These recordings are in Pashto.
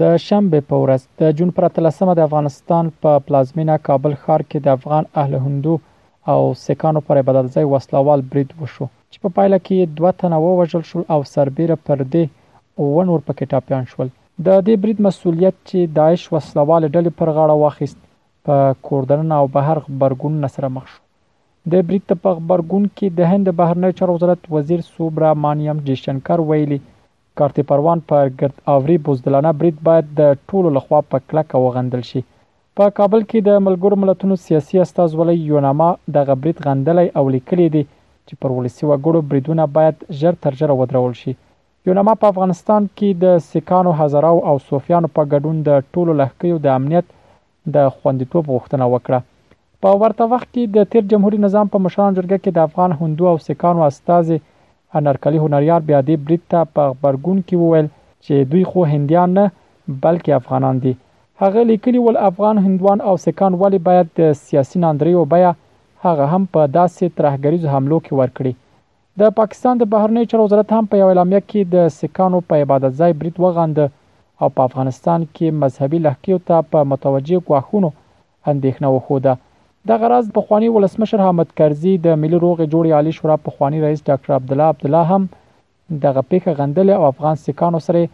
د شنبې په ورځ د جون پر اتلسمه د افغانستان په پلازمینه کابل ښار کې د افغان اهل هندو او سیکانو پر عبادتځای وسلهوال برید وشو چې په پایله کې یې دوه تنه ووژل شول او سربېره پر دې اووه نور پکې ټپیان شول. د دې برید مسوولیت چې داعش وسلهوالې ډلې پر غاړه واخیست، په کور دننه او بهر غبرګونونه سره مخ شو. د برید ته په غبرګون کې د هند د بهرنیو چارو وزارت وزیر سوبرا مانیم جیشنکر ویلي کارت پروان په ګرد آوري بزدلانه برید باید د ټولو لخوا په کلکه وغندل شي. په کابل کې د ملګرو ملتونو سیاسي استازولۍ یوناما دغه برید غندلی او لیکلي یې دي چې پر ولسي وګړو بریدونه باید ژر تر ژره ودرول شي. یوناما په افغانستان کې د سیکانو، هزراو او صوفیانو په ګډون د ټولو لهکیو د امنیت د خوندیتوب غوښتنه وکړه. په ورته وخت کې د تېر جمهوري نظام په مشرانو جرګه کې د افغان هندو او سیکانو استازې انارکلي هنریار بیا دې برید ته په غبرګون کې وویل، چې دوی خو هندیان نه، بلکې افغانان دي. هغه لیکلي ول، افغان هندوان او سیکان ولې باید د سیاسي ناندریو بیه هغه هم په داسې ترهګریزو حملو کې ورکړي؟ د پاکستان د بهرنیو چارو وزارت هم په یوه اعلامیه کې د سکانو په عبادت ځای برید وغانده او په افغانستان کې مذهبي لهقیو ته په متوجه ګواښونو اندېښنه وښوده. دغه راز پخواني ولسمشر حامد کرزي، د ملي روغې جوړې عالي شورا پخواني رئیس ډاکټر عبدالله عبدالله هم دغه پېښه غندلې او افغان سکانو سره یې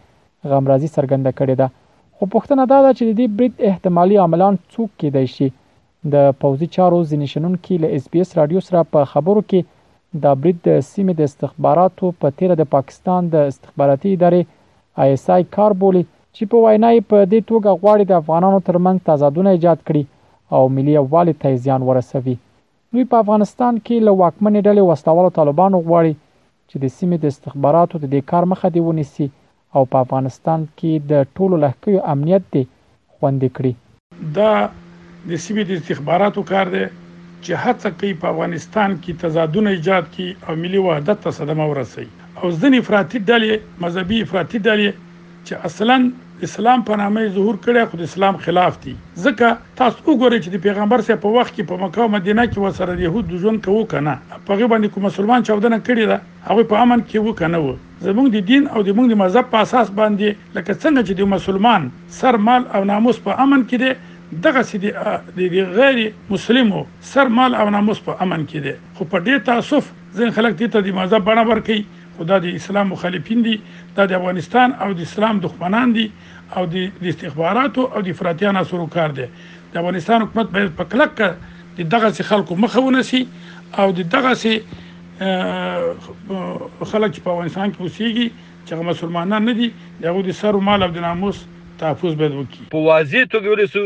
غمرازي څرګنده کړې ده. خو پوښتنه دا ده چې د دې برید احتمالي عاملان څوک کېدای شي؟ د پوځي چارو ځینې شنونکي له اس بي اس راډیو سره په خبرو کې دا برید د سیمې د استخباراتو په تېره د پاکستان د استخباراتي ادارې آی اس آی کار بولي، چې په وینا یې په دې توګه غواړي د افغانانو ترمنځ تضادونه ایجاد کړي او ملي یووالي ته یې زیان ورسوي. دوی په افغانستان کې له واکمنې ډلې وسلهوالو طالبانو غواړي، چې د سیمې د استخباراتو د دې کار مخه دې ونیسي او په افغانستان کې د ټولو لهکیو امنیت دې خوندي کړي. دا د سیمې د استخباراتو کار دی چې هڅه کوي په افغانستان کې تضادونه ایجاد کړي او ملي وحدت ته صدمه ورسوي او ځینې افراطي ډلې، مذهبي افراطي ډلې، چې اصلا اسلام په نامه یې ظهور کړی خو د اسلام خلاف دي ځکه تاسو وګورئ چې د پیغمبر صاحب په وخت کې په مکه او مدینه کې ورسره د یهود ژوند کوو که نه په هغوی باندې کوم مسلمان چاودنه کړې ده هغوی په امن کې وو که نه وو زموږ د دین او زموږ د مذهب په اساس باندې لکه څنګه چې د مسلمان سر مال او ناموس په امن کې دی دغه سي د غیر مسلمو سر مال او ناموس په امن کې دی خو په دې تاسف ځین خلک دې ته د مذهب بڼه ورکوي خو دا د اسلام مخالفین دي دا د افغانستان او د اسلام دښمنان دي او د استخباراتو او د افراطي عناصرو کار دی د افغانستان حکومت باید په کلک د دغه سي خلکو مخه ونسي او د دغه سي خلک چې په افغانستان کې اوسېږي چې هغه مسلمانان نه دي د هغوی د سر مال او د ناموس تحفظ باید وکړي په واضح توګه ویل شو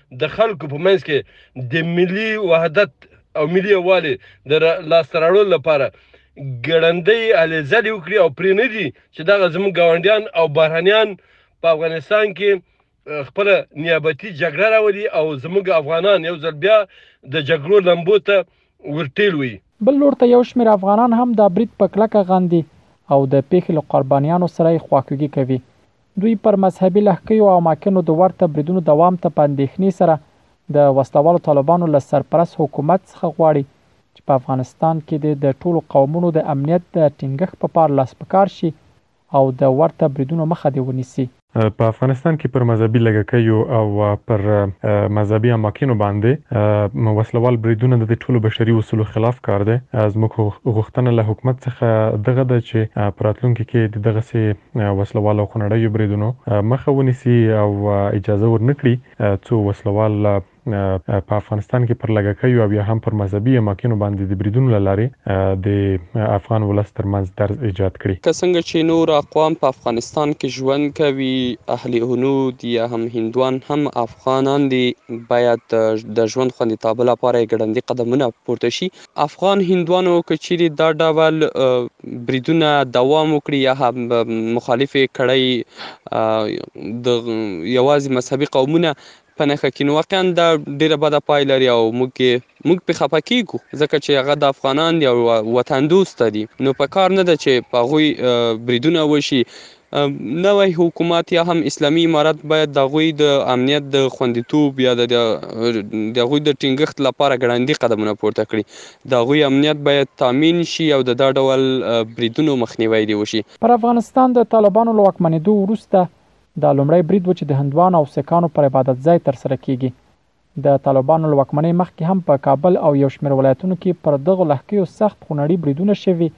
د خلکو په منځ کې د ملي وحدت او ملي یووالي د لاسته راوړلو لپاره ګړندۍ هلې ځلې وکړي او پرې نه دي چې دغه زموږ ګاونډیان او بهرنیان په افغانستان کې خپل نیابتي جګړه راولي او زموږ افغانان یو ځل بیا د جګړو لمبو ته ورټیل وي بل لور ته یو شمېر افغانان هم دا برید په کلکه غندي او د پیښې له قربانیانو سره یې خواخوږي کوي دوی پر مذهبي لښکیو او اماکنو د ورته بریدونو دوام ته په اندېښنې سره د وسله والو طالبانو له سرپرست حکومت څخه غواړي چې په افغانستان کې دې د ټولو قومونو د امنیت د ټینګښت په پار لاس په کار شي او د ورته بریدونو مخه دې ونیسي. په افغانستان کې پر مذهبي لږکیو او پر مذهبي اماکنو باندې وسله وال بریدونه د دې ټولو بشري اصولو خلاف کار دی. زموږ غوښتنه له حکومت څخه دغه ده چې په راتلونکي کې د دغسې وسله وال او خونړیو بریدونو مخه ونیسي او اجازه ورنکړي څو وسله وال په افغانستان کې پر لږکیو او یا هم پر مذهبي اماکنو باندې د بریدونو له لارې د افغان ولس تر منځ درز ایجاد کړي. که څنګه چې نور اقوام په افغانستان کې ژوند کوي، اهل هنود یا هم هندوان هم افغانان دي، باید د ژوند خوندیتابه لپاره یې ګړندي قدمونه پورته شي افغان هندوانو که چیرې دا ډول بریدونه دوام وکړي یا هم مخالف کړۍ د یوازې مذهبي قومونه په نښه کړي نو واقعا دا ډیره بده پای لري او موږ موږ په خپه کیږو ځکه چې هغه د افغانان دي او وطن دوست دي نو په کار نه ده چې په هغوی بریدونه وشي نوی حکومت یا هم اسلامي امارت باید د هغوی د امنیت د خوندیتوب یا د د هغوی د ټینګښت لپاره ګړندي قدمونه پورته کړي. د هغوی امنیت باید تامین شي او د دا ډول بریدونو مخنیوی دې وشي. پر افغانستان د طالبانو له واکمنېدو وروسته دا لومړی برید و چې د هندوانو او سیکانو پر عبادت ځای ترسره کېږي. د طالبانو له واکمنۍ مخکې هم په کابل او یو شمېر ولایتونو کې پر دغو لهکیو سخت خونړي بریدونه شوي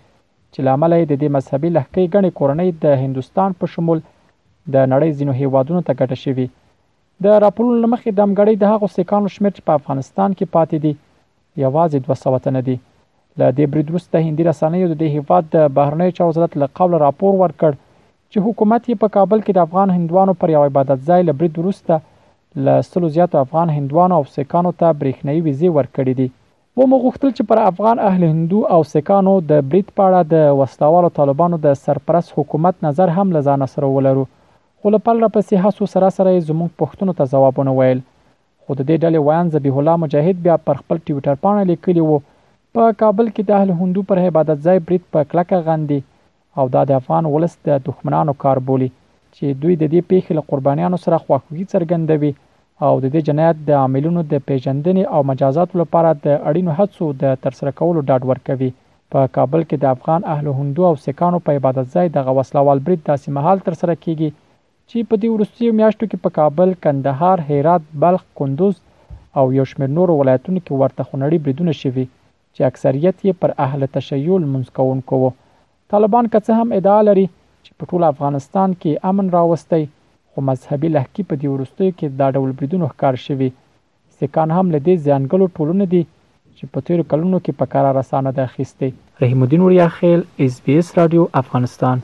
چې له امله یې د دې مذهبي لهکۍ ګڼې کورنۍ د هندوستان په شمول د نړۍ ځینو هیوادونو ته ګډه شوي. د راپورونو له مخې دمګړۍ د هغو سیکانو شمېر چې په افغانستان کې پاتې دي یوازې دوه سوه تنه دي. له دې برید وروسته هندي رسنیو د دې هیواد د بهرنیو چارو وزارت له قوله راپور ورکړ چې حکومت یې په کابل کې د افغان هندوانو پر یوه عبادت ځای له برید وروسته له سلو زیاتو افغان هندوانو او سیکانو ته برېښنايي ویزې ورکړې دي. ومو غوښتل چې پر افغان اهل هندو او سیکانو د برید په اړه د وسله والو طالبانو د سرپرست حکومت نظر هم له ځانه سره ولرو، خو له پرله پسې هڅو سره سره یې زموږ پوښتنو ته ځواب ونه ویل. خو د دې ډلې ویاند ذبیح الله مجاهد بیا پر خپل ټویټر پاڼه لیکلي وو، په کابل کې د اهل هندو پر عبادت ځای برید په کلکه غندي او دا د افغان ولس د دښمنانو کار بولي چې دوی د دې پېښې له قربانیانو سره خواخوږي څرګندوي او د دې جنایت د عاملینو د پېژندنې او مجازاتو لپاره د اړینو هڅو د ترسره کولو ډاډ ورکوي. په کابل کې د افغان اهل هندو او سیکانو په عبادت ځای دغه وسله وال برید داسې مهال ترسره کېږي چې په دې وروستیو میاشتو کې په کابل، کندهار، هرات، بلخ، کندوز او یو شمېر نورو ولایتونو کې ورته خونړي بریدونه شوي چې اکثریت یې پر اهل تشیع لمونځ کوونکو و. طالبان که څه هم ادعا لري چې په ټول افغانستان کې یې امن راوستی، خو مذهبي لهکي په دې وروستیو کې دا ډول بریدونو ښکار شوي. سیکان هم له دې زیانګلو ټولنو دي چې په تېرو کلونو کې په کراره ساه نه ده اخیستې. رحیم الدین وړیاخېل، ایس بي ایس راډیو، افغانستان.